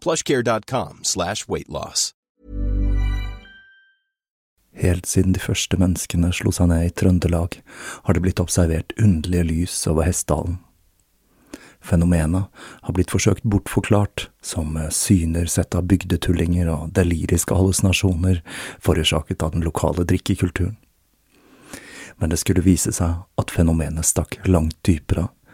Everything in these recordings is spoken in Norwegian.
plushcare.com slash weightloss. Helt siden de første menneskene slo seg ned i Trøndelag, har det blitt observert underlige lys over Hessdalen. Fenomenet har blitt forsøkt bortforklart som syner sett av bygdetullinger og deliriske hallusinasjoner forårsaket av den lokale drikkekulturen. Men det skulle vise seg at fenomenet stakk langt dypere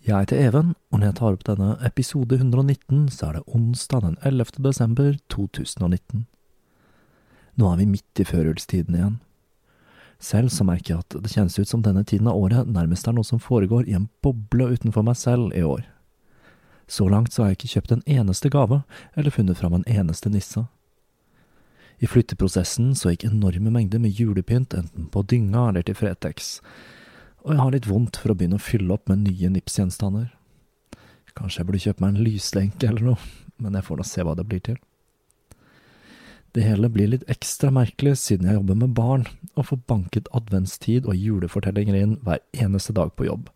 Jeg heter Even, og når jeg tar opp denne episode 119, så er det onsdag den 11. desember 2019. Nå er vi midt i førjulstiden igjen. Selv så merker jeg at det kjennes ut som denne tiden av året nærmest er noe som foregår i en boble utenfor meg selv i år. Så langt så har jeg ikke kjøpt en eneste gave, eller funnet fram en eneste nisse. I flytteprosessen så gikk enorme mengder med julepynt enten på dynga eller til Fretex, og jeg har litt vondt for å begynne å fylle opp med nye Nips-gjenstander. Kanskje jeg burde kjøpe meg en lyslenke eller noe, men jeg får nå se hva det blir til. Det hele blir litt ekstra merkelig siden jeg jobber med barn, og får banket adventstid og julefortellinger inn hver eneste dag på jobb.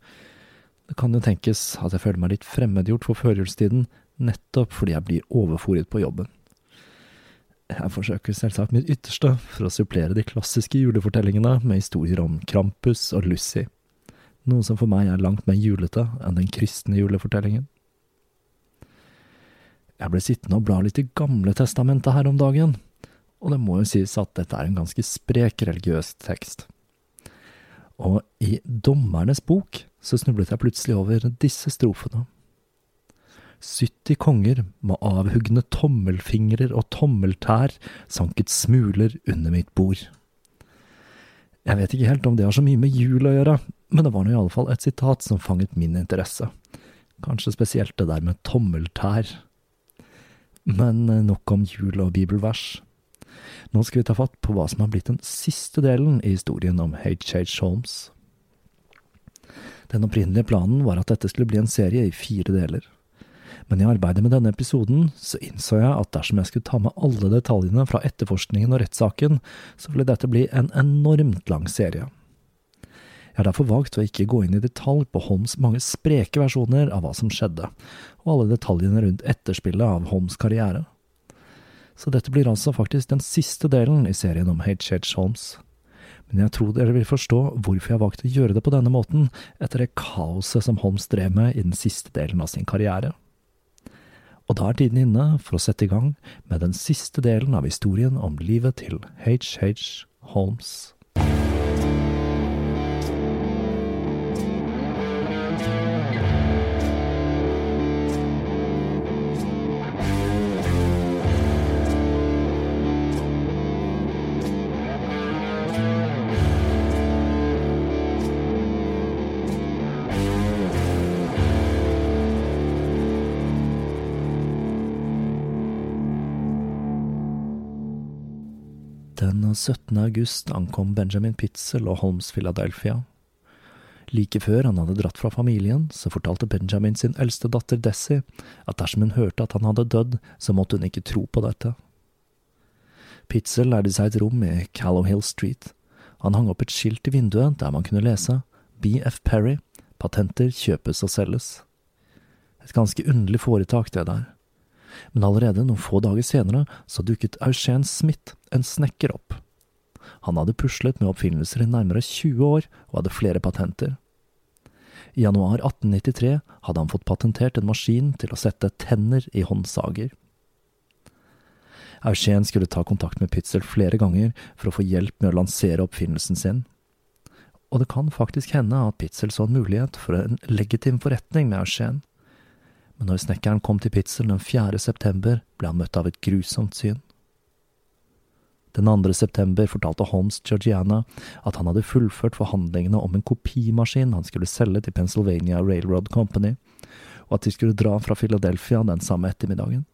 Det kan jo tenkes at jeg føler meg litt fremmedgjort for førjulstiden, nettopp fordi jeg blir overfòret på jobben. Jeg forsøker selvsagt mitt ytterste for å supplere de klassiske julefortellingene med historier om Krampus og Lucy, noe som for meg er langt mer julete enn den kristne julefortellingen. Jeg ble sittende og bla litt i Gamle testamentet her om dagen, og det må jo sies at dette er en ganske sprek religiøs tekst. Og i Dommernes bok så snublet jeg plutselig over disse strofene. 70 konger med avhugne tommelfingrer og tommeltær sanket smuler under mitt bord. Jeg vet ikke helt om det har så mye med jul å gjøre, men det var nå fall et sitat som fanget min interesse. Kanskje spesielt det der med tommeltær. Men eh, nok om jul og bibelvers. Nå skal vi ta fatt på hva som har blitt den siste delen i historien om H.H. Holmes. Den opprinnelige planen var at dette skulle bli en serie i fire deler men i arbeidet med denne episoden så innså jeg at dersom jeg skulle ta med alle detaljene fra etterforskningen og rettssaken, så ville dette bli en enormt lang serie. Jeg har derfor valgt å ikke gå inn i detalj på Holmes' mange spreke versjoner av hva som skjedde, og alle detaljene rundt etterspillet av Holmes' karriere. Så dette blir altså faktisk den siste delen i serien om H.H. Holmes. Men jeg tror dere vil forstå hvorfor jeg valgte å gjøre det på denne måten, etter det kaoset som Holmes drev med i den siste delen av sin karriere. Og da er tiden inne for å sette i gang med den siste delen av historien om livet til H.H. Holmes. 17. august ankom Benjamin Pitzel og Holmes Philadelphia. Like før han hadde dratt fra familien, så fortalte Benjamin sin eldste datter Desi at dersom hun hørte at han hadde dødd, så måtte hun ikke tro på dette. Pitzel lærte seg et rom i Callow Hill Street. Han hang opp et skilt i vinduet der man kunne lese BF Perry, patenter kjøpes og selges. Et ganske underlig foretak, det der men allerede noen få dager senere så dukket Eugene Smith, en snekker, opp. Han hadde puslet med oppfinnelser i nærmere 20 år og hadde flere patenter. I januar 1893 hadde han fått patentert en maskin til å sette tenner i håndsager. Eugène skulle ta kontakt med Pitzel flere ganger for å få hjelp med å lansere oppfinnelsen sin. Og det kan faktisk hende at Pitzel så en mulighet for en legitim forretning med Eugène men når snekkeren kom til Pitzel den 4. september, ble han møtt av et grusomt syn. Den 2. september fortalte Holmes Georgiana at han hadde fullført forhandlingene om en kopimaskin han skulle selge til Pennsylvania Railroad Company, og at de skulle dra fra Philadelphia den samme ettermiddagen.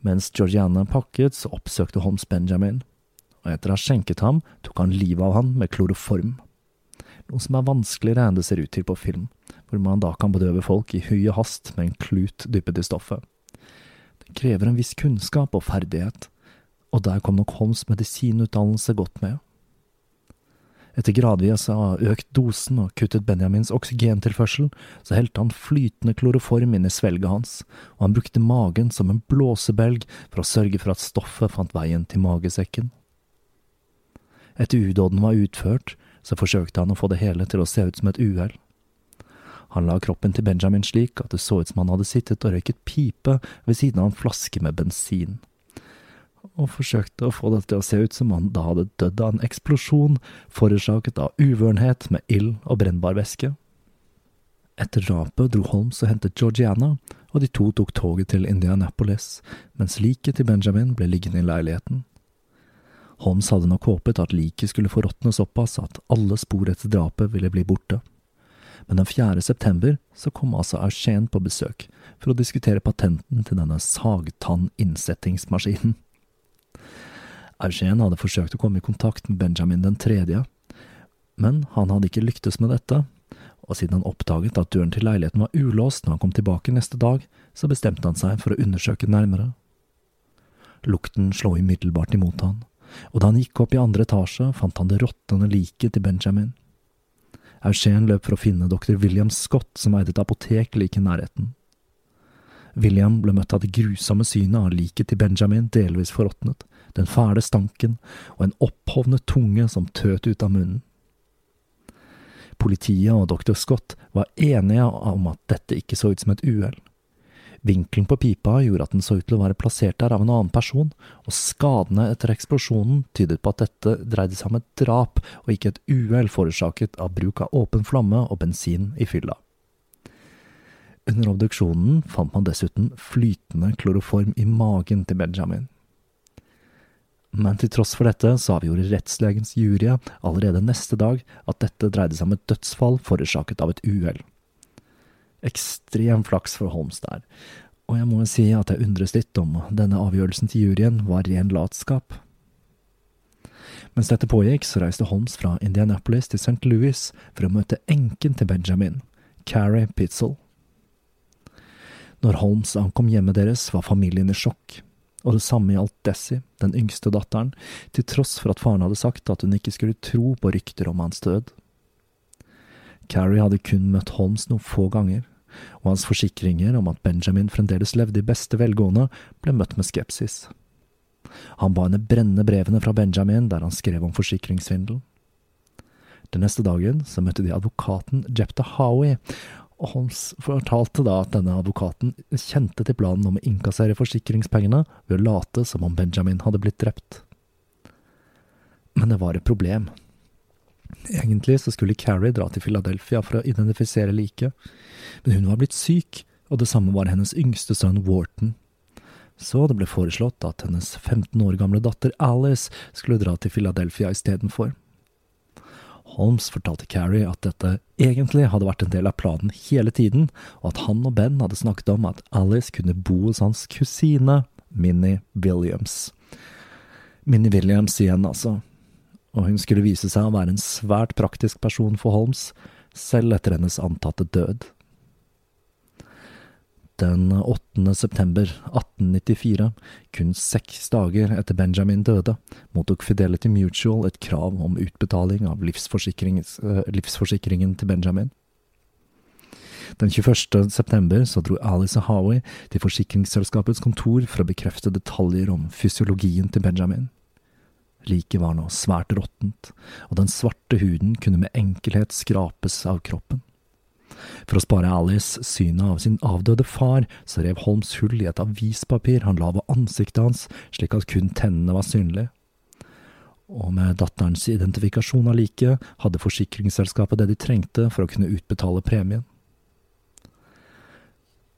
Mens Georgiana pakket, så oppsøkte Holmes Benjamin, og etter å ha skjenket ham, tok han livet av han med kloroform. Noe som er vanskeligere enn det ser ut til på film hvor man da kan bedøve folk i høy hast med en klut dyppet i stoffet. Det krever en viss kunnskap og ferdighet, og der kom nok Holms medisinutdannelse godt med. Etter gradvis å ha økt dosen og kuttet Benjamins oksygentilførsel, så helte han flytende kloroform inn i svelget hans, og han brukte magen som en blåsebelg for å sørge for at stoffet fant veien til magesekken. Etter udåden var utført, så forsøkte han å få det hele til å se ut som et uhell. Han la kroppen til Benjamin slik at det så ut som han hadde sittet og røyket pipe ved siden av en flaske med bensin, og forsøkte å få det til å se ut som han da hadde dødd av en eksplosjon forårsaket av uvørenhet med ild og brennbar væske. Etter drapet dro Holmes og hentet Georgiana, og de to tok toget til Indianapolis, mens liket til Benjamin ble liggende i leiligheten. Holmes hadde nok håpet at liket skulle forråtne såpass at alle spor etter drapet ville bli borte men den 4. september så kom altså Eugène på besøk for å diskutere patenten til denne sagtann-innsettingsmaskinen. Eugène hadde forsøkt å komme i kontakt med Benjamin den tredje, men han hadde ikke lyktes med dette, og siden han oppdaget at døren til leiligheten var ulåst når han kom tilbake neste dag, så bestemte han seg for å undersøke nærmere. Lukten slo umiddelbart imot han, og da han gikk opp i andre etasje, fant han det råtnende liket til Benjamin. Eugène løp for å finne doktor William Scott, som eide et apotek like i nærheten. William ble møtt av det grusomme synet av liket til Benjamin delvis forråtnet, den fæle stanken og en opphovnet tunge som tøt ut av munnen. Politiet og doktor Scott var enige om at dette ikke så ut som et uhell. Vinkelen på pipa gjorde at den så ut til å være plassert der av en annen person, og skadene etter eksplosjonen tydet på at dette dreide seg om et drap og ikke et uhell forårsaket av bruk av åpen flamme og bensin i fylla. Under obduksjonen fant man dessuten flytende kloroform i magen til Benjamin. Men til tross for dette så avgjorde rettslegens jury allerede neste dag at dette dreide seg om et dødsfall forårsaket av et uhell ekstrem flaks for Holmes der, og jeg må si at jeg undres litt om denne avgjørelsen til juryen var ren latskap. Mens dette pågikk, så reiste Holmes fra Indianapolis til St. Louis for å møte enken til Benjamin, Carrie Pitzel. Når Holmes ankom hjemmet deres, var familien i sjokk, og det samme gjaldt Desi, den yngste datteren, til tross for at faren hadde sagt at hun ikke skulle tro på rykter om hans død. Carrie hadde kun møtt Holmes noen få ganger, og hans forsikringer om at Benjamin fremdeles levde i beste velgående, ble møtt med skepsis. Han ba henne brenne brevene fra Benjamin der han skrev om forsikringssvindelen. Den neste dagen så møtte de advokaten Jepta Howie, og Holmes fortalte da at denne advokaten kjente til planen om å innkassere forsikringspengene ved å late som om Benjamin hadde blitt drept. Men det var et problem. Egentlig så skulle Carrie dra til Philadelphia for å identifisere liket, men hun var blitt syk, og det samme var hennes yngste sønn Wharton. Så det ble foreslått at hennes 15 år gamle datter Alice skulle dra til Philadelphia istedenfor. Holmes fortalte Carrie at dette egentlig hadde vært en del av planen hele tiden, og at han og Ben hadde snakket om at Alice kunne bo hos hans kusine, Minnie Williams. Minnie Williams igjen, altså. Og hun skulle vise seg å være en svært praktisk person for Holmes, selv etter hennes antatte død. Den 8. september 1894, kun seks dager etter Benjamin døde, mottok Fidelity Mutual et krav om utbetaling av eh, livsforsikringen til Benjamin. Den 21. september så dro Alice Howie til forsikringsselskapets kontor for å bekrefte detaljer om fysiologien til Benjamin. Liket var nå svært råttent, og den svarte huden kunne med enkelhet skrapes av kroppen. For å spare Alice synet av sin avdøde far, så rev Holmes hull i et avispapir han la ved ansiktet hans, slik at kun tennene var synlige. Og med datterens identifikasjon av liket, hadde forsikringsselskapet det de trengte for å kunne utbetale premien.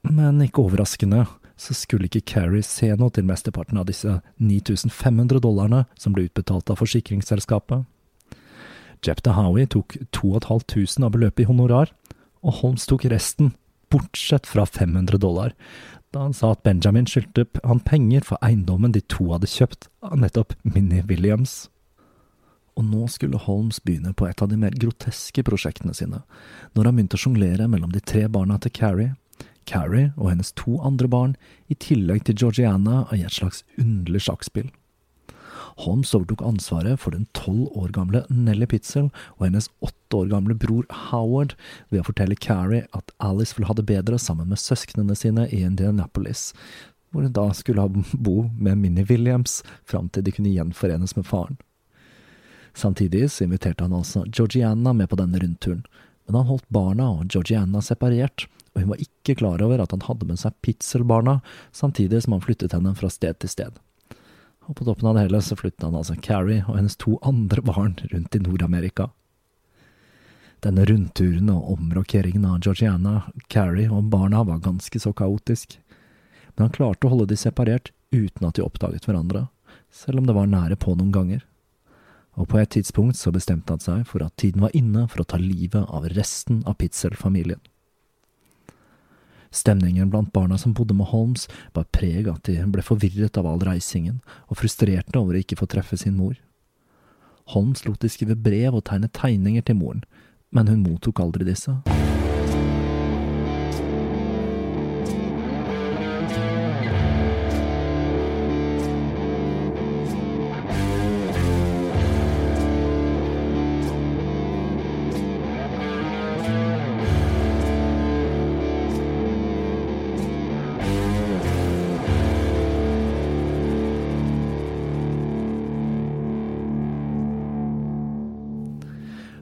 Men ikke overraskende, så skulle ikke Carrie se noe til mesteparten av disse 9500 dollarene som ble utbetalt av forsikringsselskapet. Jepta Howie tok 2500 av beløpet i honorar, og Holmes tok resten, bortsett fra 500 dollar, da han sa at Benjamin skyldte han penger for eiendommen de to hadde kjøpt av nettopp Minnie Williams. Og nå skulle Holmes begynne på et av de mer groteske prosjektene sine, når han begynte å sjonglere mellom de tre barna til Carrie, Carrie og hennes to andre barn, i tillegg til Georgiana i et slags underlig sjakkspill. Holmes overtok ansvaret for den tolv år gamle Nelly Pitzel og hennes åtte år gamle bror Howard ved å fortelle Carrie at Alice ville ha det bedre sammen med søsknene sine i Indianapolis, hvor hun da skulle ha bo med Minnie Williams fram til de kunne gjenforenes med faren. Samtidig inviterte han altså Georgiana med på denne rundturen, men han holdt barna og Georgiana separert, og hun var ikke klar over at han hadde med seg Pitzel-barna, samtidig som han flyttet henne fra sted til sted og på toppen av det hele så flyttet han altså Carrie og hennes to andre barn rundt i Nord-Amerika. Denne rundturen og omrokeringen av Georgiana, Carrie og barna var ganske så kaotisk, men han klarte å holde de separert uten at de oppdaget hverandre, selv om det var nære på noen ganger. Og på et tidspunkt så bestemte han seg for at tiden var inne for å ta livet av resten av Pitzel-familien. Stemningen blant barna som bodde med Holmes, bar preg at de ble forvirret av all reisingen, og frustrerte over å ikke få treffe sin mor. Holmes lot de skrive brev og tegne tegninger til moren, men hun mottok aldri disse.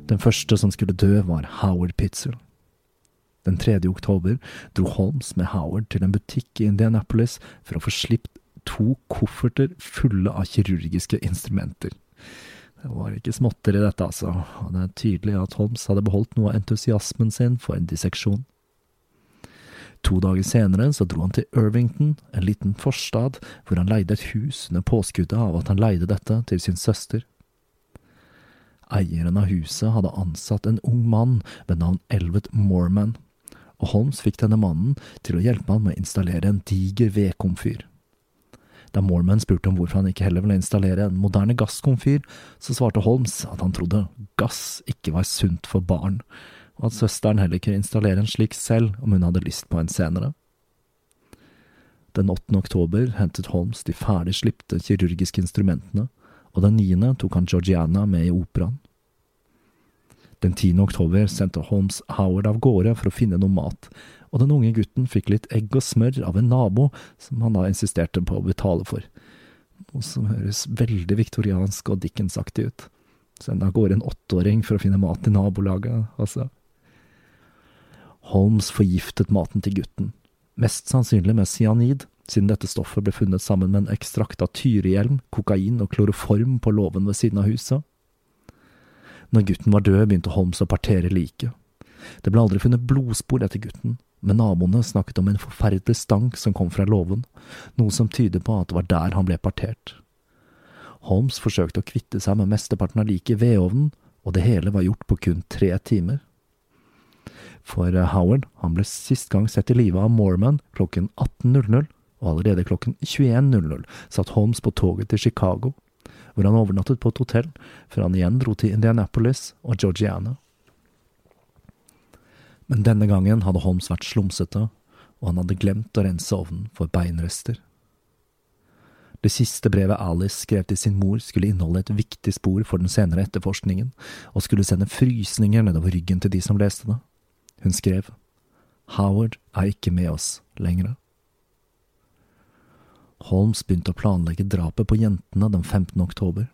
Den første som skulle dø, var Howard Pitzel. Den 3. oktober dro Holmes med Howard til en butikk i Indianapolis for å få slipt to kofferter fulle av kirurgiske instrumenter. Det var ikke småtteri dette, altså, og det er tydelig at Holmes hadde beholdt noe av entusiasmen sin for en disseksjon. To dager senere så dro han til Irvington, en liten forstad, hvor han leide et hus under påskuddet av at han leide dette til sin søster. Eieren av huset hadde ansatt en ung mann ved navn Elvet Morman, og Holmes fikk denne mannen til å hjelpe ham med å installere en diger vedkomfyr. Da Morman spurte om hvorfor han ikke heller ville installere en moderne gasskomfyr, så svarte Holmes at han trodde gass ikke var sunt for barn, og at søsteren heller kunne installere en slik selv om hun hadde lyst på en senere. Den 8. oktober hentet Holmes de ferdig slipte kirurgiske instrumentene, og den niende tok han Georgiana med i operaen. Den 10. oktober sendte Holmes Howard av gårde for å finne noe mat, og den unge gutten fikk litt egg og smør av en nabo som han da insisterte på å betale for, noe som høres veldig viktoriansk og Dickensaktig ut. Sende av gårde en åtteåring for å finne mat i nabolaget, altså. Holmes forgiftet maten til gutten, mest sannsynlig med cyanid, siden dette stoffet ble funnet sammen med en ekstrakt av tyrihjelm, kokain og kloroform på låven ved siden av huset. Når gutten var død, begynte Holmes å partere liket. Det ble aldri funnet blodspor etter gutten, men naboene snakket om en forferdelig stank som kom fra låven, noe som tyder på at det var der han ble partert. Holmes forsøkte å kvitte seg med mesteparten av liket i vedovnen, og det hele var gjort på kun tre timer. For eh, Howard han ble sist gang sett i live av Mormon klokken 18.00, og allerede klokken 21.00 satt Holmes på toget til Chicago, hvor han overnattet på et hotell, før han igjen dro til Indianapolis og Georgiana. Men denne gangen hadde Holmes vært slumsete, og han hadde glemt å rense ovnen for beinrester. Det siste brevet Alice skrev til sin mor skulle inneholde et viktig spor for den senere etterforskningen, og skulle sende frysninger nedover ryggen til de som leste det. Hun skrev Howard er ikke med oss lenger. Holmes begynte å planlegge drapet på jentene den 15. oktober.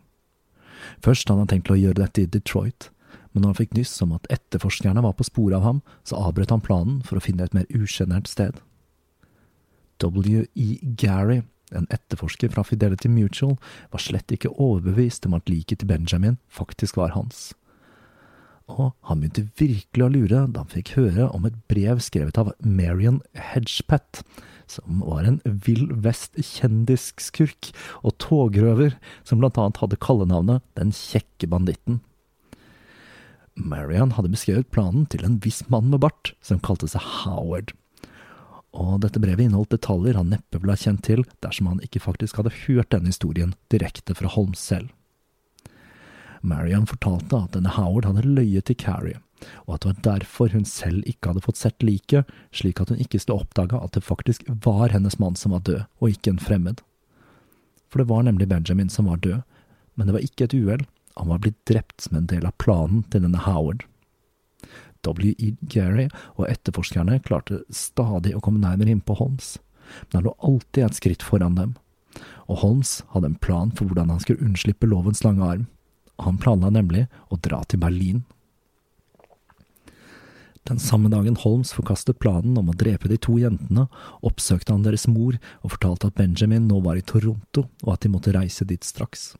Først hadde han tenkt å gjøre dette i Detroit, men når han fikk nyss om at etterforskerne var på sporet av ham, så avbrøt han planen for å finne et mer usjenert sted. W.E. Gary, en etterforsker fra Fidelity Mutual, var slett ikke overbevist om at liket til Benjamin faktisk var hans. Og han begynte virkelig å lure da han fikk høre om et brev skrevet av Marion Hedgepet, som var en Vill Vest-kjendisskurk og togrøver som blant annet hadde kallenavnet Den kjekke banditten. Marion hadde beskrevet planen til en viss mann med bart, som kalte seg Howard. Og dette brevet inneholdt detaljer han neppe ville ha kjent til dersom han ikke faktisk hadde hørt denne historien direkte fra Holmes selv. Marion fortalte at denne Howard hadde løyet til Carrie, og at det var derfor hun selv ikke hadde fått sett liket, slik at hun ikke skulle oppdage at det faktisk var hennes mann som var død, og ikke en fremmed. For det var nemlig Benjamin som var død, men det var ikke et uhell, han var blitt drept som en del av planen til denne Howard. W.E. Gary og etterforskerne klarte stadig å komme nærmere innpå Holmes, men han lå alltid et skritt foran dem, og Holmes hadde en plan for hvordan han skulle unnslippe lovens lange arm. Han planla nemlig å dra til Berlin. Den samme dagen Holmes forkastet planen om å drepe de to jentene, oppsøkte han deres mor og fortalte at Benjamin nå var i Toronto, og at de måtte reise dit straks.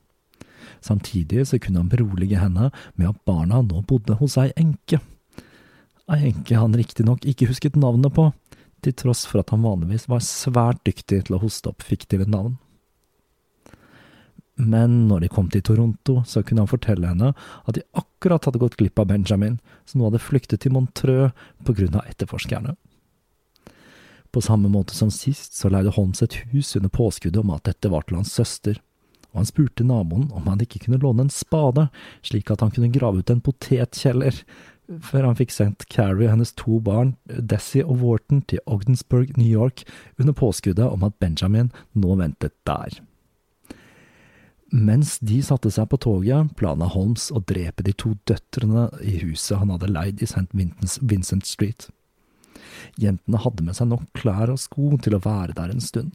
Samtidig så kunne han berolige henne med at barna nå bodde hos ei enke. Ei enke han riktignok ikke husket navnet på, til tross for at han vanligvis var svært dyktig til å hoste opp fiktive navn. Men når de kom til Toronto, så kunne han fortelle henne at de akkurat hadde gått glipp av Benjamin, som nå hadde flyktet til Montreux av etterforskerne. På samme måte som sist så leide Holmes et hus under påskuddet om at dette var til hans søster og han spurte naboen om han ikke kunne låne en spade, slik at han kunne grave ut en potetkjeller, før han fikk sendt Carrie og hennes to barn, Desi og Wharton, til Ogdensburg, New York, under påskuddet om at Benjamin nå ventet der. Mens de satte seg på toget, plana Holmes å drepe de to døtrene i huset han hadde leid i St. Vincent Street. Jentene hadde med seg nok klær og sko til å være der en stund,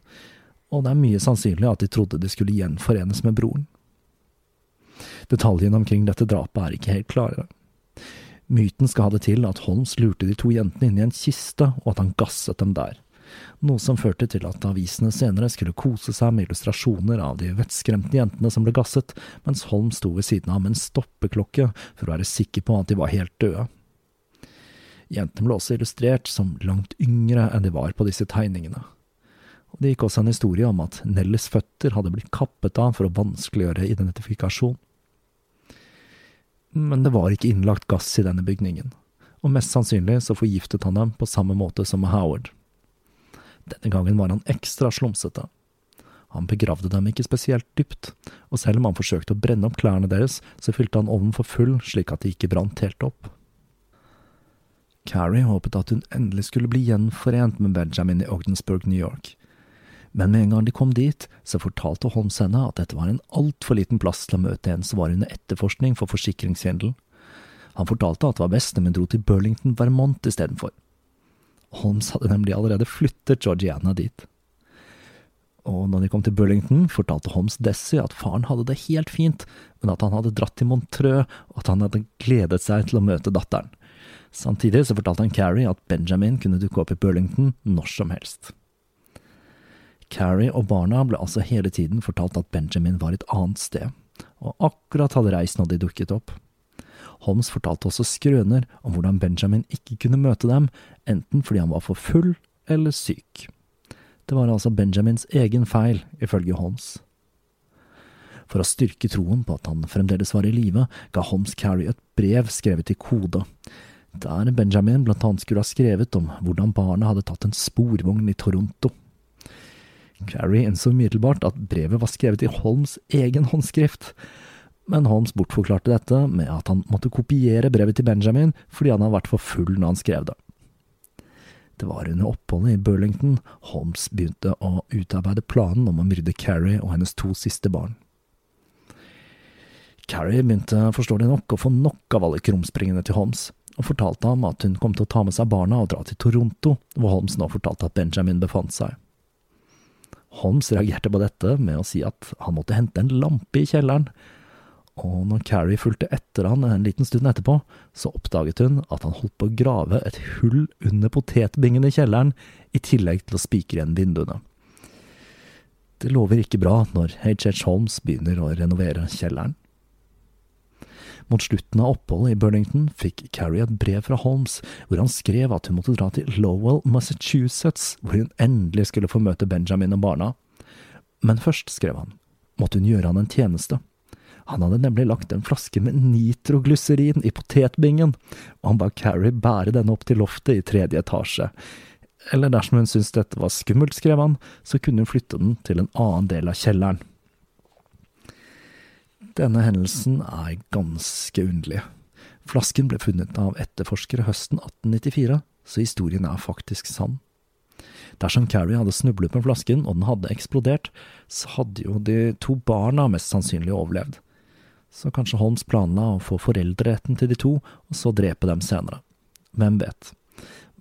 og det er mye sannsynlig at de trodde de skulle gjenforenes med broren. Detaljene omkring dette drapet er ikke helt klare. Myten skal ha det til at Holmes lurte de to jentene inn i en kiste, og at han gasset dem der, noe som førte til at avisene senere skulle kose seg med illustrasjoner av de vettskremte jentene som ble gasset, mens Holm sto ved siden av med en stoppeklokke for å være sikker på at de var helt døde. Jentene ble også illustrert som langt yngre enn de var på disse tegningene og det gikk også en historie om at Nelles føtter hadde blitt kappet av for å vanskeliggjøre identifikasjon. Men det var ikke innlagt gass i denne bygningen, og mest sannsynlig så forgiftet han dem på samme måte som med Howard. Denne gangen var han ekstra slumsete. Han begravde dem ikke spesielt dypt, og selv om han forsøkte å brenne opp klærne deres, så fylte han ovnen for full slik at de ikke brant helt opp. Carrie håpet at hun endelig skulle bli gjenforent med Benjamin i Ogdensburg, New York, Men med en gang de kom dit, så fortalte Holmes henne at dette var en altfor liten plass til å møte en som var under etterforskning for forsikringssvindel. Han fortalte at det var best om hun dro til Burlington, Vermont istedenfor. Holmes hadde nemlig allerede flyttet Georgiana dit. Og når de kom til Burlington, fortalte Holmes Dessy at faren hadde det helt fint, men at han hadde dratt til Montreux, og at han hadde gledet seg til å møte datteren. Samtidig så fortalte han Carrie at Benjamin kunne dukke opp i Burlington når som helst. Carrie og barna ble altså hele tiden fortalt at Benjamin var et annet sted, og akkurat hadde reist når de dukket opp. Holmes fortalte også skrøner om hvordan Benjamin ikke kunne møte dem, enten fordi han var for full eller syk. Det var altså Benjamins egen feil, ifølge Holmes. For å styrke troen på at han fremdeles var i live, ga Holmes Carrie et brev skrevet i kode, der Benjamin blant annet skulle ha skrevet om hvordan barnet hadde tatt en sporvogn i Toronto. Carrie innså umiddelbart at brevet var skrevet i Holmes egen håndskrift, men Holmes bortforklarte dette med at han måtte kopiere brevet til Benjamin fordi han hadde vært for full når han skrev det. Det var under oppholdet i Burlington Holmes begynte å utarbeide planen om å myrde Carrie og hennes to siste barn. Carrie begynte forståelig nok å få nok av alle krumspringene til Holmes, og fortalte ham at hun kom til å ta med seg barna og dra til Toronto, hvor Holmes nå fortalte at Benjamin befant seg. Holmes reagerte på dette med å si at han måtte hente en lampe i kjelleren, og når Carrie fulgte etter han en liten stund etterpå, så oppdaget hun at han holdt på å grave et hull under potetbingen i kjelleren, i tillegg til å spikre igjen vinduene. Det lover ikke bra når H.H. Holmes begynner å renovere kjelleren. Mot slutten av oppholdet i Burlington fikk Carrie et brev fra Holmes, hvor han skrev at hun måtte dra til Lowell, Massachusetts, hvor hun endelig skulle få møte Benjamin og barna. Men først, skrev han, måtte hun gjøre han en tjeneste. Han hadde nemlig lagt en flaske med nitroglyserin i potetbingen, og han ba Carrie bære denne opp til loftet i tredje etasje. Eller dersom hun syntes dette var skummelt, skrev han, så kunne hun flytte den til en annen del av kjelleren. Denne hendelsen er ganske underlig. Flasken ble funnet av etterforskere høsten 1894, så historien er faktisk sann. Dersom Carrie hadde snublet med flasken og den hadde eksplodert, så hadde jo de to barna mest sannsynlig overlevd. Så kanskje Holmes planla å få foreldreretten til de to, og så drepe dem senere. Hvem vet.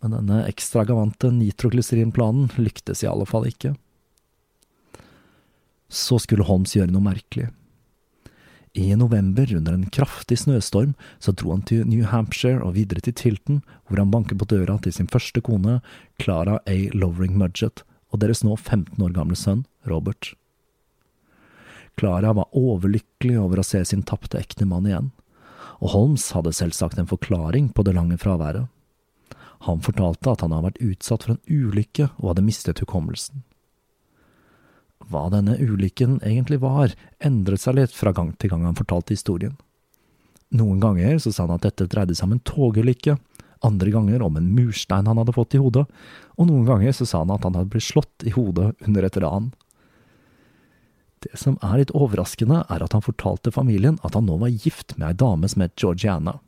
Men denne ekstravagante nitroglyserinplanen lyktes i alle fall ikke. Så skulle Holmes gjøre noe merkelig. I november, under en kraftig snøstorm, så dro han til New Hampshire og videre til Tilton, hvor han banket på døra til sin første kone, Clara A. Lovering Mudgett, og deres nå 15 år gamle sønn, Robert. Clara var overlykkelig over å se sin tapte ektemann igjen, og Holmes hadde selvsagt en forklaring på det lange fraværet. Han fortalte at han hadde vært utsatt for en ulykke og hadde mistet hukommelsen. Hva denne ulykken egentlig var, endret seg litt fra gang til gang han fortalte historien. Noen ganger så sa han at dette dreide seg om en togulykke, andre ganger om en murstein han hadde fått i hodet, og noen ganger så sa han at han hadde blitt slått i hodet under et ran. Det som er litt overraskende, er at han fortalte familien at han nå var gift med ei dame som het Georgiana.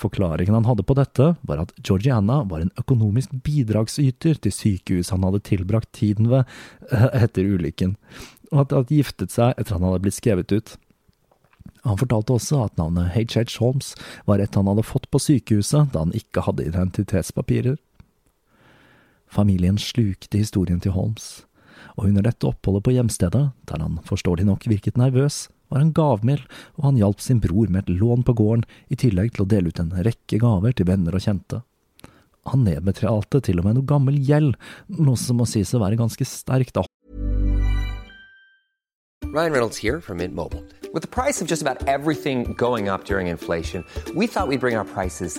Forklaringen han hadde på dette, var at Georgiana var en økonomisk bidragsyter til sykehuset han hadde tilbrakt tiden ved eh, etter ulykken, og at de hadde giftet seg etter han hadde blitt skrevet ut. Han fortalte også at navnet H.H. Holmes var et han hadde fått på sykehuset da han ikke hadde identitetspapirer. Familien slukte historien til Holmes, og under dette oppholdet på hjemstedet, der han forståelig nok virket nervøs, var han gavmild, og han hjalp sin bror med et lån på gården, i tillegg til å dele ut en rekke gaver til venner og kjente. Han nedbetalte til og med noe gammel gjeld, noe som må sies å være ganske sterkt da. Ryan Reynolds here from Mint Mobile. With the price of just about everything going up during inflation, we thought we'd bring our prices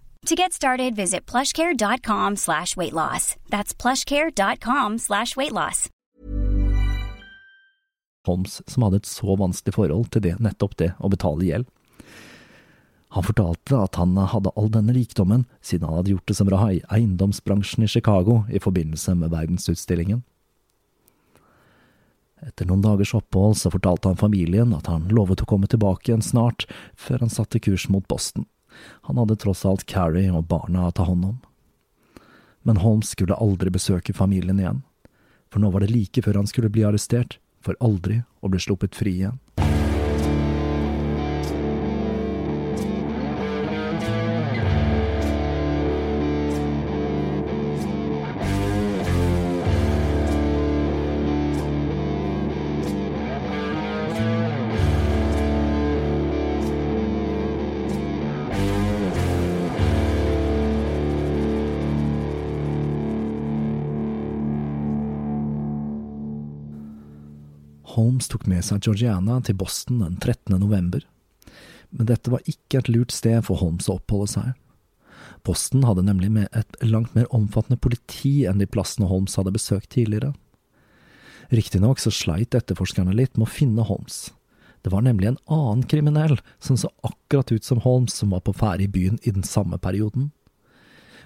To get started, visit plushcare.com slash weight loss. That's plushcare.com slash weight loss. Holmes som hadde et så vanskelig forhold til det, nettopp det å betale gjeld. Han fortalte at han hadde all denne rikdommen siden han hadde gjort det som bra i eiendomsbransjen i Chicago i forbindelse med verdensutstillingen. Etter noen dagers opphold så fortalte han familien at han lovet å komme tilbake igjen snart, før han satte kurs mot Boston. Han hadde tross alt Carrie og barna å ta hånd om. Men Holmes skulle aldri besøke familien igjen, for nå var det like før han skulle bli arrestert, for aldri å bli sluppet fri igjen. Seg Georgiana til Boston den 13. november, men dette var ikke et lurt sted for Holmes å oppholde seg. Boston hadde nemlig med et langt mer omfattende politi enn de plassene Holmes hadde besøkt tidligere. Riktignok så sleit etterforskerne litt med å finne Holmes. Det var nemlig en annen kriminell som så akkurat ut som Holmes som var på ferde i byen i den samme perioden.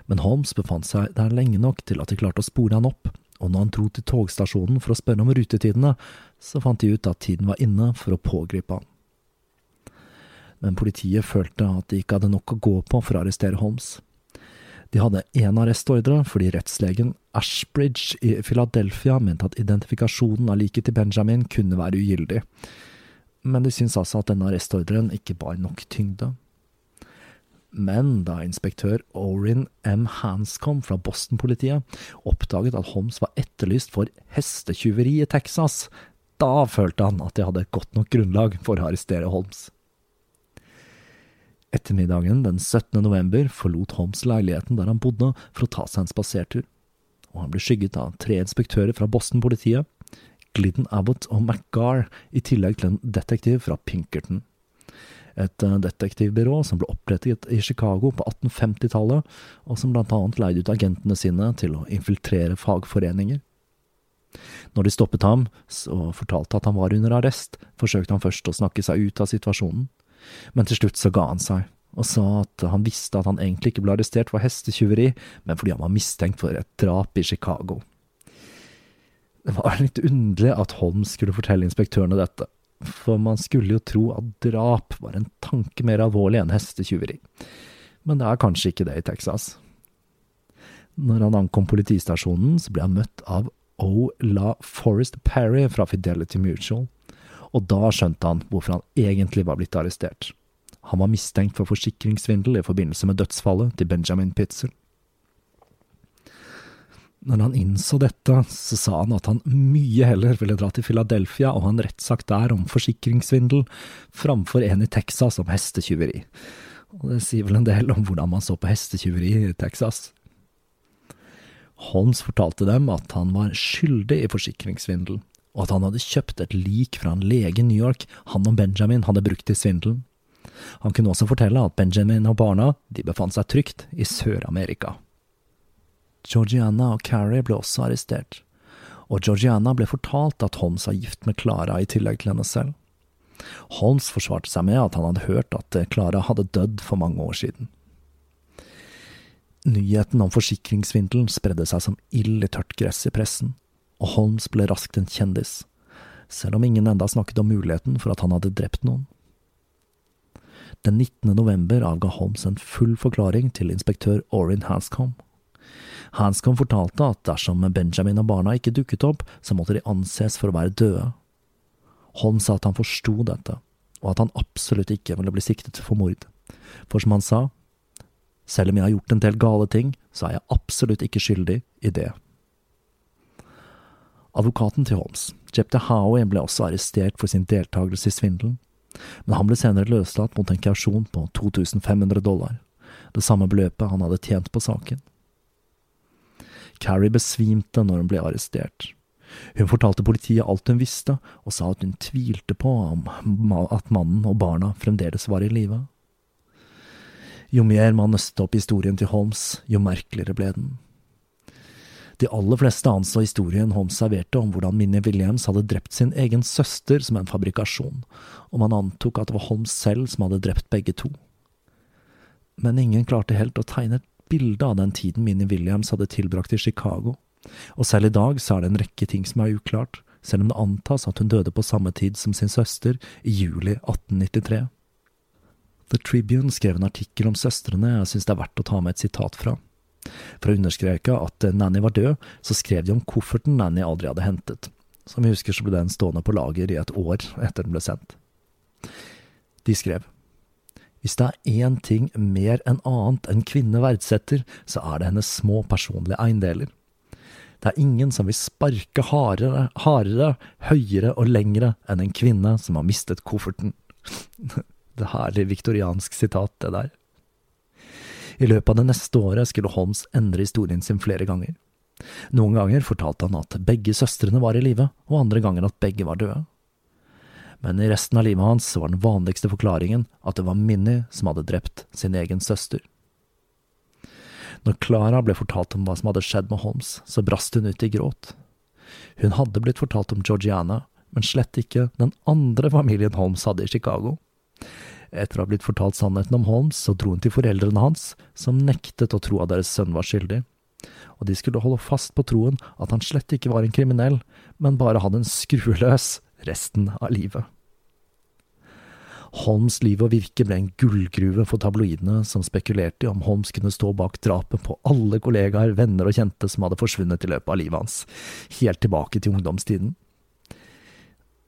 Men Holmes befant seg der lenge nok til at de klarte å spore han opp, og når han dro til togstasjonen for å spørre om rutetidene, så fant de ut at tiden var inne for å pågripe han. Men politiet følte at de ikke hadde nok å gå på for å arrestere Holmes. De hadde én arrestordre fordi rettslegen Ashbridge i Philadelphia mente at identifikasjonen av liket til Benjamin kunne være ugyldig, men de syntes altså at denne arrestordren ikke bar nok tyngde. Men da inspektør Orin M. Hanscom fra Boston-politiet oppdaget at Holmes var etterlyst for hestetyveri i Texas, da følte han at de hadde et godt nok grunnlag for å arrestere Holmes. Ettermiddagen den 17. november forlot Holmes leiligheten der han bodde for å ta seg en spasertur, og han ble skygget av tre inspektører fra Boston-politiet, Glidden Abbott og McGarr, i tillegg til en detektiv fra Pinkerton et eh, detektivbyrå som ble opprettet i Chicago på 1850-tallet, og som blant annet leide ut agentene sine til å infiltrere fagforeninger. Når de stoppet ham og fortalte at han var under arrest, forsøkte han først å snakke seg ut av situasjonen, men til slutt så ga han seg, og sa at han visste at han egentlig ikke ble arrestert for hestetyveri, men fordi han var mistenkt for et drap i Chicago. Det var litt underlig at Holmes skulle fortelle inspektørene dette, for man skulle jo tro at drap var en tanke mer alvorlig enn hestetyveri. Men det er kanskje ikke det i Texas. Når han ankom politistasjonen, så ble han møtt av O. La Forest Perry fra Fidelity Mutual, og da skjønte han hvorfor han egentlig var blitt arrestert. Han var mistenkt for forsikringssvindel i forbindelse med dødsfallet til Benjamin Pitzel. Når han innså dette, så sa han at han mye heller ville dra til Philadelphia og ha en rettssak der om forsikringssvindel, framfor en i Texas om hestetyveri. Og det sier vel en del om hvordan man så på hestetyveri i Texas. Holmes fortalte dem at han var skyldig i forsikringssvindel, og at han hadde kjøpt et lik fra en lege i New York han og Benjamin hadde brukt i svindelen. Han kunne også fortelle at Benjamin og barna de befant seg trygt i Sør-Amerika. Georgiana og Carrie ble også arrestert, og Georgiana ble fortalt at Holmes var gift med Clara i tillegg til henne selv. Holmes forsvarte seg med at han hadde hørt at Clara hadde dødd for mange år siden. Nyheten om forsikringssvindelen spredde seg som ild i tørt gress i pressen, og Holmes ble raskt en kjendis, selv om ingen enda snakket om muligheten for at han hadde drept noen. Den 19. november avga Holmes en full forklaring til inspektør Orin Hanscom, Hanscom fortalte at dersom Benjamin og barna ikke dukket opp, så måtte de anses for å være døde. Holm sa at han forsto dette, og at han absolutt ikke ville bli siktet for mord. For som han sa, selv om jeg har gjort en del gale ting, så er jeg absolutt ikke skyldig i det. Advokaten til Holmes, Jepte Howie, ble også arrestert for sin deltakelse i svindelen, men han ble senere løslatt mot en kausjon på 2500 dollar. det samme beløpet han hadde tjent på saken. Carrie besvimte når hun ble arrestert. Hun fortalte politiet alt hun visste, og sa at hun tvilte på at mannen og barna fremdeles var i live. Jo mer man nøstet opp historien til Holmes, jo merkeligere ble den. De aller fleste anså historien Holmes serverte om hvordan Minnie Williams hadde drept sin egen søster som en fabrikasjon, og man antok at det var Holmes selv som hadde drept begge to. Men ingen klarte helt å tegne et bilde av den tiden Minnie Williams hadde tilbrakt i Chicago, og selv i dag så er det en rekke ting som er uklart, selv om det antas at hun døde på samme tid som sin søster, i juli 1893. The Tribune skrev en artikkel om søstrene jeg synes det er verdt å ta med et sitat fra. For å understreke at Nanny var død, så skrev de om kofferten Nanny aldri hadde hentet. Som vi husker så ble den stående på lager i et år etter den ble sendt. De skrev Hvis det er én ting mer enn annet en kvinne verdsetter, så er det hennes små personlige eiendeler. Det er ingen som vil sparke hardere, hardere, høyere og lengre enn en kvinne som har mistet kofferten. Det herlige herlig viktoriansk sitat, det der. I løpet av det neste året skulle Holmes endre historien sin flere ganger. Noen ganger fortalte han at begge søstrene var i live, og andre ganger at begge var døde. Men i resten av livet hans var den vanligste forklaringen at det var Minnie som hadde drept sin egen søster. Når Clara ble fortalt om hva som hadde skjedd med Holmes, så brast hun ut i gråt. Hun hadde blitt fortalt om Georgiana, men slett ikke den andre familien Holmes hadde i Chicago. Etter å ha blitt fortalt sannheten om Holmes, så dro hun til foreldrene hans, som nektet å tro at deres sønn var skyldig. Og de skulle holde fast på troen at han slett ikke var en kriminell, men bare hadde en skrueløs resten av livet. Holmes' liv og virke ble en gullgruve for tabloidene, som spekulerte i om Holmes kunne stå bak drapet på alle kollegaer, venner og kjente som hadde forsvunnet i løpet av livet hans, helt tilbake til ungdomstiden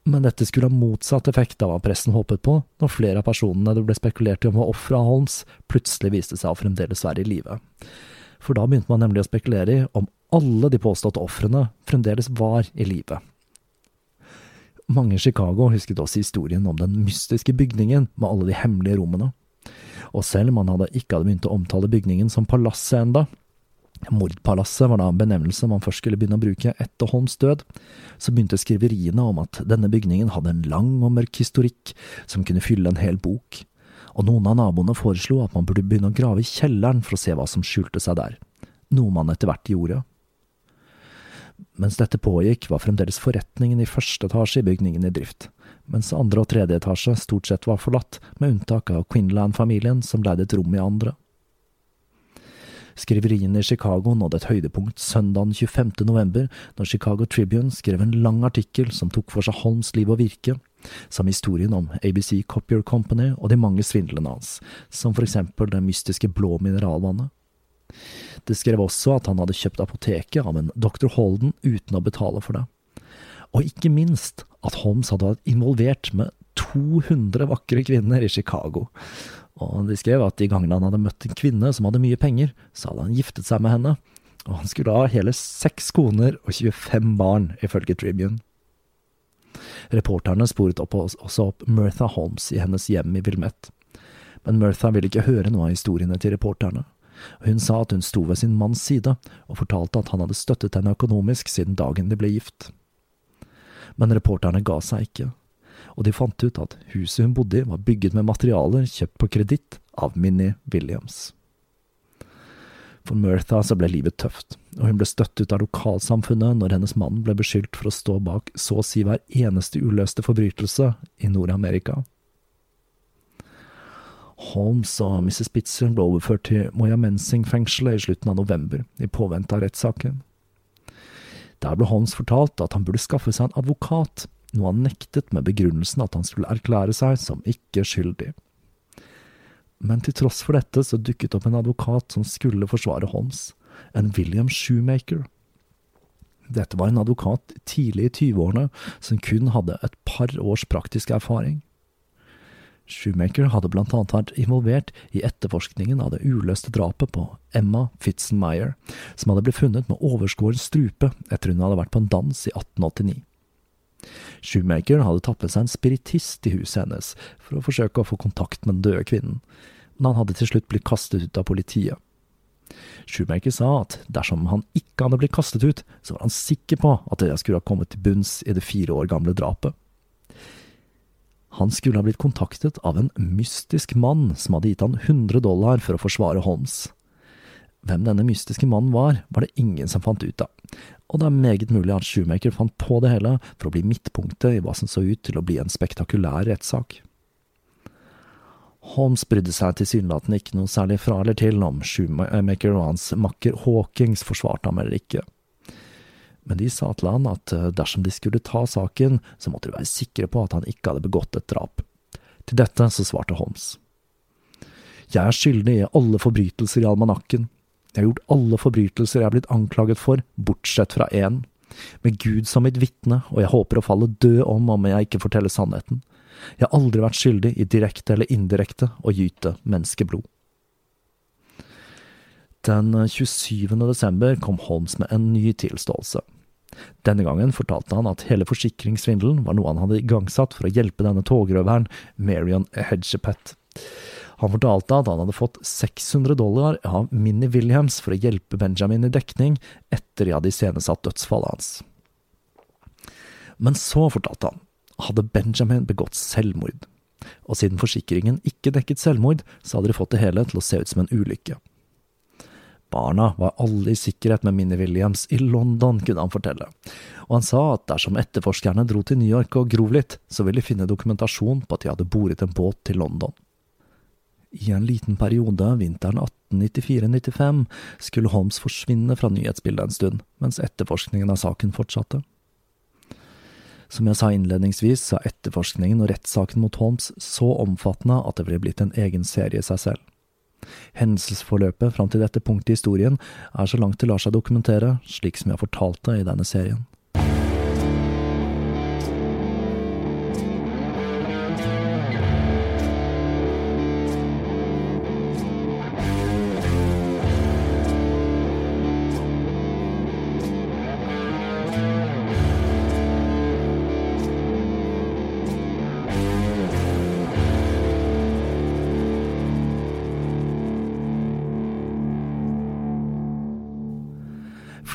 men dette skulle ha motsatt effekt av hva pressen håpet på, når flere av personene det ble spekulert i om var ofre av Holmes, plutselig viste seg å fremdeles være i live. For da begynte man nemlig å spekulere i om alle de påståtte ofrene fremdeles var i live. Mange i Chicago husket også historien om den mystiske bygningen med alle de hemmelige rommene. Og selv om man hadde ikke hadde begynt å omtale bygningen som palasset enda, Mordpalasset var da en benevnelse man først skulle begynne å bruke etter Holms død. Så begynte skriveriene om at denne bygningen hadde en lang og mørk historikk som kunne fylle en hel bok, og noen av naboene foreslo at man burde begynne å grave i kjelleren for å se hva som skjulte seg der, noe man etter hvert gjorde. Mens dette pågikk, var fremdeles forretningen i første etasje i bygningen i drift, mens andre og tredje etasje stort sett var forlatt, med unntak av Quinlan-familien som leide et rom i andre. Skriveriene i Chicago nådde et høydepunkt søndagen 25. november, når Chicago Tribune skrev en lang artikkel som tok for seg Holms liv og virke, som historien om ABC Copier Company og de mange svindlene hans, som for eksempel det mystiske blå mineralvannet. Det skrev også at han hadde kjøpt apoteket av en dr. Holden uten å betale for det. Og ikke minst at Holmes hadde vært involvert med 200 vakre kvinner i Chicago, og de skrev at de gangene han hadde møtt en kvinne som hadde mye penger, så hadde han giftet seg med henne, og han skulle ha hele seks koner og 25 barn, ifølge Tribune. Reporterne sporet opp også opp Mirtha Holmes i hennes hjem i Vilmet. men Mirtha ville ikke høre noe av historiene til reporterne. Hun sa at hun sto ved sin manns side, og fortalte at han hadde støttet henne økonomisk siden dagen de ble gift. Men reporterne ga seg ikke og de fant ut at huset hun bodde i var bygget med materialer kjøpt på kreditt av Minnie Williams. For Mirtha så ble livet tøft, og hun ble støtt ut av lokalsamfunnet når hennes mann ble beskyldt for å stå bak så å si hver eneste uløste forbrytelse i Nord-Amerika. Holmes og Mrs. Spitzer ble overført til Moyamensing-fengselet i slutten av november, i påvente av rettssaken. Der ble Holmes fortalt at han burde skaffe seg en advokat, noe han nektet med begrunnelsen at han skulle erklære seg som ikke skyldig. Men til tross for dette så dukket opp en advokat som skulle forsvare Holmes, en William Shoemaker. Dette var en advokat tidlig i tyveårene som kun hadde et par års praktisk erfaring. Shoemaker hadde blant annet vært involvert i etterforskningen av det uløste drapet på Emma Fitzenmeyer, som hadde blitt funnet med overskåren strupe etter hun hadde vært på en dans i 1889. Shoemaker hadde tatt med seg en spiritist i huset hennes for å forsøke å få kontakt med den døde kvinnen, men han hadde til slutt blitt kastet ut av politiet. Shoemaker sa at dersom han ikke hadde blitt kastet ut, så var han sikker på at det skulle ha kommet til bunns i det fire år gamle drapet. Han skulle ha blitt kontaktet av en mystisk mann som hadde gitt han 100 dollar for å forsvare Holmes. Hvem denne mystiske mannen var, var det ingen som fant ut av, og det er meget mulig at Shoemaker fant på det hele for å bli midtpunktet i hva som så ut til å bli en spektakulær rettssak. Holmes brydde seg tilsynelatende ikke noe særlig fra eller til om Shoemaker og hans makker Hawkings forsvarte ham eller ikke. Men de sa til han at eh, dersom de skulle ta saken, så måtte de være sikre på at han ikke hadde begått et drap. Til dette så svarte Holmes. Jeg er skyldig i alle forbrytelser i almanakken. Jeg har gjort alle forbrytelser jeg er blitt anklaget for, bortsett fra én. Med Gud som mitt vitne, og jeg håper å falle død om om jeg ikke forteller sannheten. Jeg har aldri vært skyldig i direkte eller indirekte å gyte menneskeblod. Den 27. desember kom Holmes med en ny tilståelse. Denne gangen fortalte han at hele forsikringssvindelen var noe han hadde igangsatt for å hjelpe denne togrøveren, Marion Hedgepet. Han fortalte at han hadde fått 600 dollar av Minnie Williams for å hjelpe Benjamin i dekning etter de hadde iscenesatt dødsfallet hans. Men så fortalte han hadde Benjamin begått selvmord, og siden forsikringen ikke dekket selvmord, så hadde de fått det hele til å se ut som en ulykke. Barna var alle i sikkerhet med Minnie Williams i London, kunne han fortelle, og han sa at dersom etterforskerne dro til New York og grov litt, så ville de finne dokumentasjon på at de hadde boret en båt til London. I en liten periode, vinteren 1894–95, skulle Holmes forsvinne fra nyhetsbildet en stund, mens etterforskningen av saken fortsatte. Som jeg sa innledningsvis, så er etterforskningen og rettssaken mot Holmes så omfattende at det ville blitt en egen serie i seg selv. Hendelsesforløpet fram til dette punktet i historien er så langt det lar seg dokumentere, slik som jeg har fortalt det i denne serien.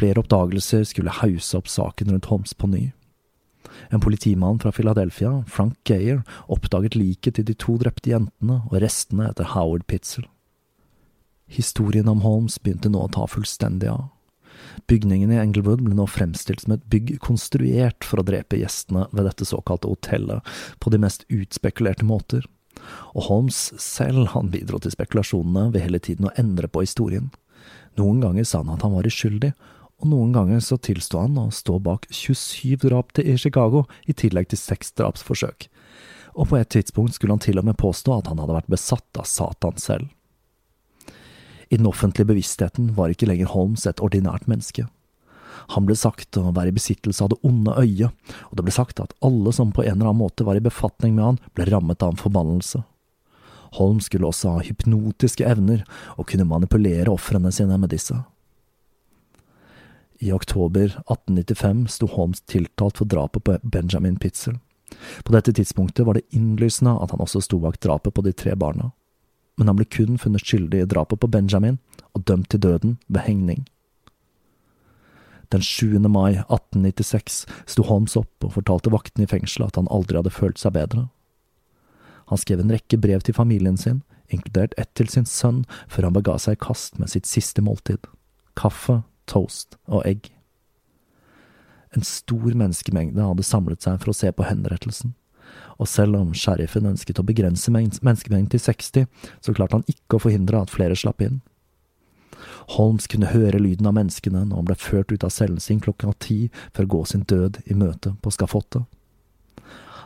Flere oppdagelser skulle hause opp saken rundt Holmes på ny. En politimann fra Philadelphia, Frank Gayer, oppdaget liket til de to drepte jentene og restene etter Howard Pitzel. Historien om Holmes begynte nå å ta fullstendig av. Bygningen i Englewood ble nå fremstilt som et bygg konstruert for å drepe gjestene ved dette såkalte hotellet på de mest utspekulerte måter, og Holmes selv han bidro til spekulasjonene ved hele tiden å endre på historien. Noen ganger sa han at han var uskyldig, og noen ganger så tilsto han å stå bak 27 drap i Chicago, i tillegg til seks drapsforsøk. Og på et tidspunkt skulle han til og med påstå at han hadde vært besatt av Satan selv. I den offentlige bevisstheten var ikke lenger Holmes et ordinært menneske. Han ble sagt å være i besittelse av det onde øyet, og det ble sagt at alle som på en eller annen måte var i befatning med han, ble rammet av en forbannelse. Holmes skulle også ha hypnotiske evner og kunne manipulere ofrene sine med disse. I oktober 1895 sto Holmes tiltalt for drapet på Benjamin Pitzel. På dette tidspunktet var det innlysende at han også sto bak drapet på de tre barna. Men han ble kun funnet skyldig i drapet på Benjamin, og dømt til døden ved hengning. Den 7. mai 1896 sto Holmes opp og fortalte vaktene i fengselet at han aldri hadde følt seg bedre. Han skrev en rekke brev til familien sin, inkludert ett til sin sønn, før han bega seg i kast med sitt siste måltid – kaffe toast og egg. En stor menneskemengde hadde samlet seg for å se på henrettelsen, og selv om sheriffen ønsket å begrense menneskemengden til 60, så klarte han ikke å forhindre at flere slapp inn. Holmes kunne høre lyden av menneskene når han ble ført ut av cellen sin klokka ti for å gå sin død i møte på skafottet.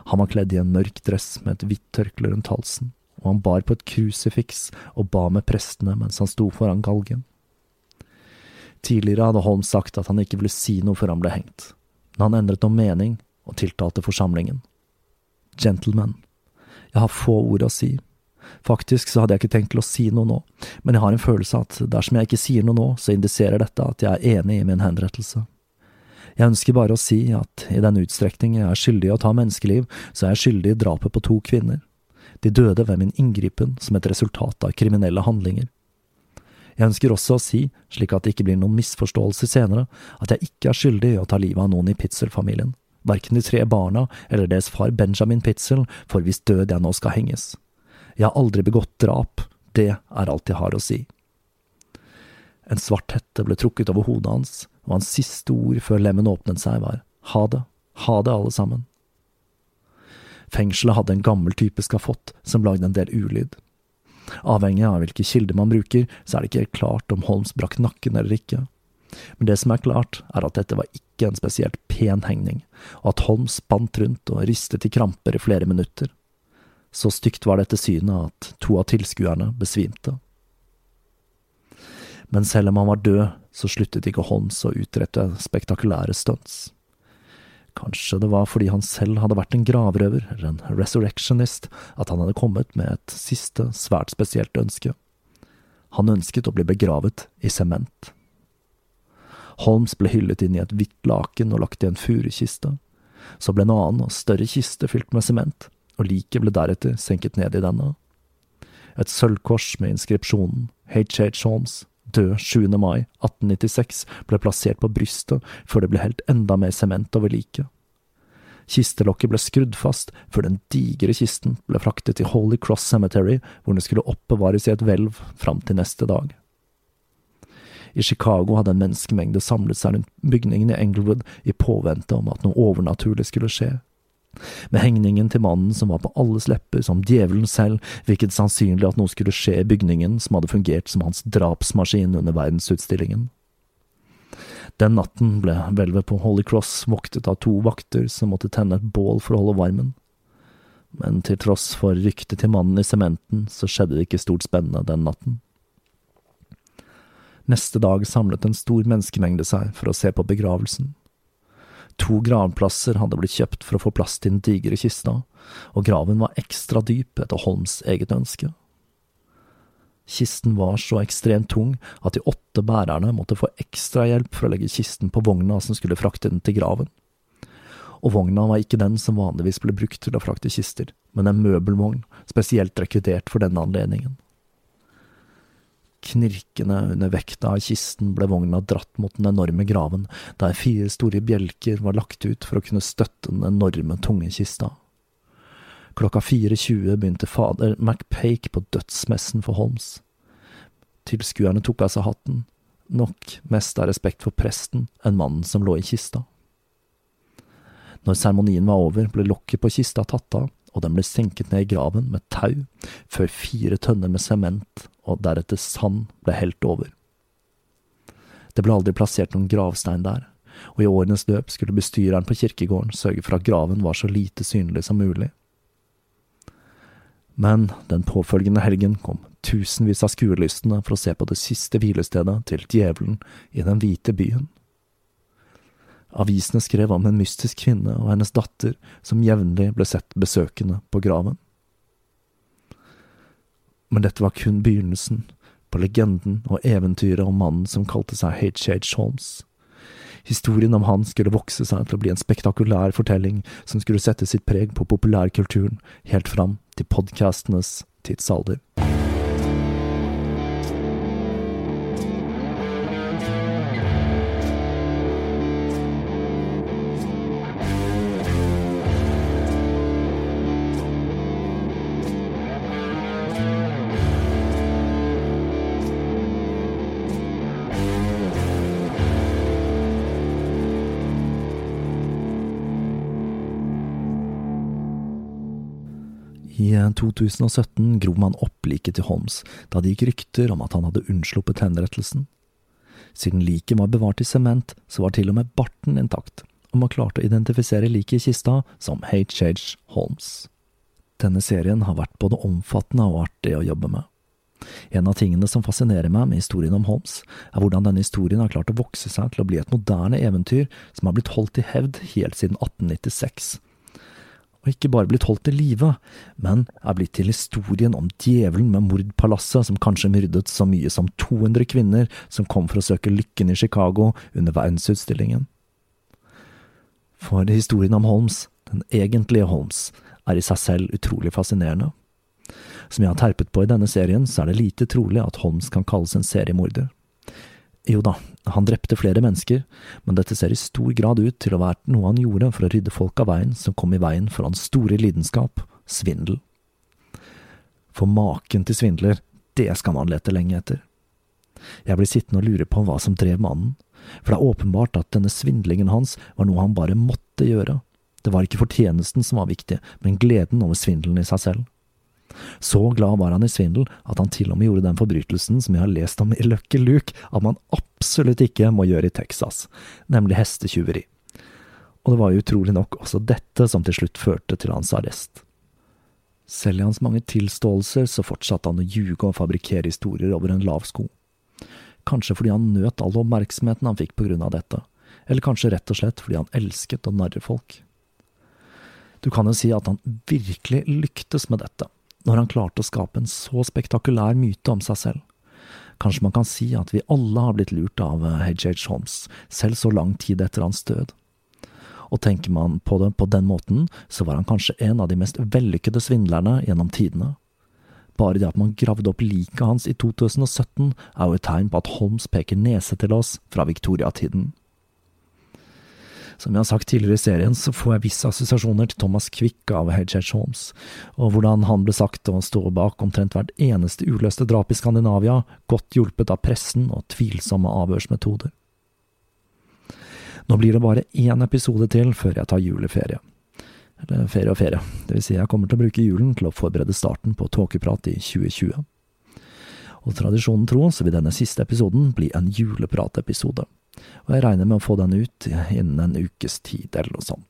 Han var kledd i en mørk dress med et hvitt tørkle rundt halsen, og han bar på et krusifiks og ba med prestene mens han sto foran galgen. Tidligere hadde Holm sagt at han ikke ville si noe før han ble hengt, men han endret om mening og tiltalte forsamlingen. Gentlemen, jeg har få ord å si. Faktisk så hadde jeg ikke tenkt til å si noe nå, men jeg har en følelse at dersom jeg ikke sier noe nå, så indiserer dette at jeg er enig i min henrettelse. Jeg ønsker bare å si at i den utstrekning jeg er skyldig i å ta menneskeliv, så er jeg skyldig i drapet på to kvinner. De døde ved min inngripen som et resultat av kriminelle handlinger. Jeg ønsker også å si, slik at det ikke blir noen misforståelse senere, at jeg ikke er skyldig i å ta livet av noen i Pitzel-familien. Verken de tre barna eller deres far Benjamin Pitzel, for hvis død jeg nå skal henges. Jeg har aldri begått drap, det er alt jeg har å si. En svart hette ble trukket over hodet hans, og hans siste ord før lemmen åpnet seg var ha det, ha det alle sammen. Fengselet hadde en gammel type skafott som lagde en del ulyd. Avhengig av hvilke kilder man bruker, så er det ikke helt klart om Holmes brakk nakken eller ikke. Men det som er klart, er at dette var ikke en spesielt pen hengning, og at Holmes spant rundt og ristet i kramper i flere minutter. Så stygt var dette synet at to av tilskuerne besvimte. Men selv om han var død, så sluttet ikke Holmes å utrette spektakulære stunts. Kanskje det var fordi han selv hadde vært en gravrøver, eller en resurrectionist, at han hadde kommet med et siste, svært spesielt ønske. Han ønsket å bli begravet i sement. Holmes ble hyllet inn i et hvitt laken og lagt i en furukiste. Så ble en annen og større kiste fylt med sement, og liket ble deretter senket ned i denne. Et sølvkors med inskripsjonen H.H. Holmes, død 7. mai 1896, ble plassert på brystet før det ble helt enda mer sement over liket. Kistelokket ble skrudd fast før den digre kisten ble fraktet til Holy Cross Cemetery, hvor den skulle oppbevares i et hvelv fram til neste dag. I Chicago hadde en menneskemengde samlet seg rundt bygningen i Englewood i påvente om at noe overnaturlig skulle skje. Med hengningen til mannen som var på alles lepper som djevelen selv, virket sannsynlig at noe skulle skje i bygningen som hadde fungert som hans drapsmaskin under verdensutstillingen. Den natten ble hvelvet på Holy Cross voktet av to vakter som måtte tenne et bål for å holde varmen. Men til tross for ryktet til mannen i sementen, så skjedde det ikke stort spennende den natten. Neste dag samlet en stor menneskemengde seg for å se på begravelsen. To gravplasser hadde blitt kjøpt for å få plass til den digre kista, og graven var ekstra dyp etter Holms eget ønske. Kisten var så ekstremt tung at de åtte bærerne måtte få ekstra hjelp for å legge kisten på vogna som skulle frakte den til graven. Og vogna var ikke den som vanligvis ble brukt til å frakte kister, men en møbelvogn spesielt rekruttert for denne anledningen. Knirkende under vekta av kisten ble vogna dratt mot den enorme graven, der fire store bjelker var lagt ut for å kunne støtte den enorme, tunge kista. Klokka 4.20 begynte fader MacPake på dødsmessen for Holmes. Tilskuerne tok av seg hatten, nok mest av respekt for presten enn mannen som lå i kista. Når seremonien var over, ble lokket på kista tatt av, og den ble senket ned i graven med tau, før fire tønner med sement og deretter sand ble helt over. Det ble aldri plassert noen gravstein der, og i årenes løp skulle bestyreren på kirkegården sørge for at graven var så lite synlig som mulig. Men den påfølgende helgen kom tusenvis av skuelystne for å se på det siste hvilestedet til djevelen i den hvite byen. Avisene skrev om en mystisk kvinne og hennes datter som jevnlig ble sett besøkende på graven. Men dette var kun begynnelsen på legenden og eventyret om mannen som kalte seg H.H. Holmes. Historien om han skulle vokse seg til å bli en spektakulær fortelling som skulle sette sitt preg på populærkulturen helt fram til podkastenes tidsalder. I 2017 grov man opp liket til Holmes da det gikk rykter om at han hadde unnsluppet henrettelsen. Siden liket var bevart i sement, så var til og med barten intakt, og man klarte å identifisere liket i kista som H.H. Holmes. Denne serien har vært både omfattende og artig å jobbe med. En av tingene som fascinerer meg med historien om Holmes, er hvordan denne historien har klart å vokse seg til å bli et moderne eventyr som har blitt holdt i hevd helt siden 1896 og ikke bare blitt holdt til live, men er blitt til historien om djevelen med mordpalasset som kanskje myrdet så mye som 200 kvinner som kom for å søke lykken i Chicago under verdensutstillingen. For historien om Holmes, den egentlige Holmes, er i seg selv utrolig fascinerende. Som jeg har terpet på i denne serien, så er det lite trolig at Holmes kan kalles en seriemorder. Jo da, han drepte flere mennesker, men dette ser i stor grad ut til å være noe han gjorde for å rydde folk av veien som kom i veien for hans store lidenskap, svindel. For maken til svindler, det skal man lete lenge etter. Jeg blir sittende og lure på hva som drev mannen, for det er åpenbart at denne svindlingen hans var noe han bare måtte gjøre. Det var ikke fortjenesten som var viktig, men gleden over svindelen i seg selv. Så glad var han i svindel at han til og med gjorde den forbrytelsen som jeg har lest om i Lucky Luke at man absolutt ikke må gjøre i Texas, nemlig hestetyveri. Og det var jo utrolig nok også dette som til slutt førte til hans arrest. Selv i hans mange tilståelser så fortsatte han å ljuge og fabrikkere historier over en lav sko. Kanskje fordi han nøt all oppmerksomheten han fikk på grunn av dette, eller kanskje rett og slett fordi han elsket å narre folk. Du kan jo si at han virkelig lyktes med dette, når han klarte å skape en så spektakulær myte om seg selv. Kanskje man kan si at vi alle har blitt lurt av H.H. Holmes, selv så lang tid etter hans død. Og tenker man på det på den måten, så var han kanskje en av de mest vellykkede svindlerne gjennom tidene. Bare det at man gravde opp liket hans i 2017, er jo et tegn på at Holmes peker nese til oss fra viktoriatiden. Som jeg har sagt tidligere i serien, så får jeg visse assosiasjoner til Thomas Quick av H.H. Holmes, og hvordan han ble sagt å stå bak omtrent hvert eneste uløste drap i Skandinavia, godt hjulpet av pressen og tvilsomme avhørsmetoder. Nå blir det bare én episode til før jeg tar juleferie. Eller ferie og ferie, det vil si jeg kommer til å bruke julen til å forberede starten på Tåkeprat i 2020. Og tradisjonen tro så vil denne siste episoden bli en julepratepisode, og jeg regner med å få den ut innen en ukes tid eller noe sånt.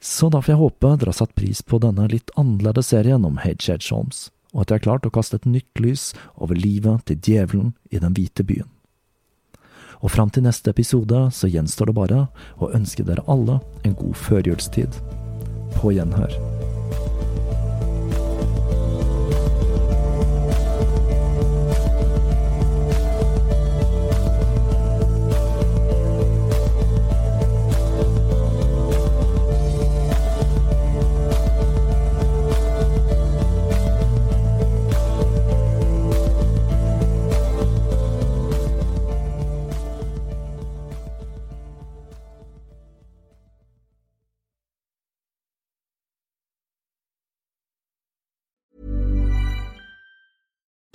Så da får jeg håpe dere har satt pris på denne litt annerledes serien om H.H. Holmes, og at jeg har klart å kaste et nytt lys over livet til djevelen i Den hvite byen. Og fram til neste episode så gjenstår det bare å ønske dere alle en god førjulstid. På gjenhør.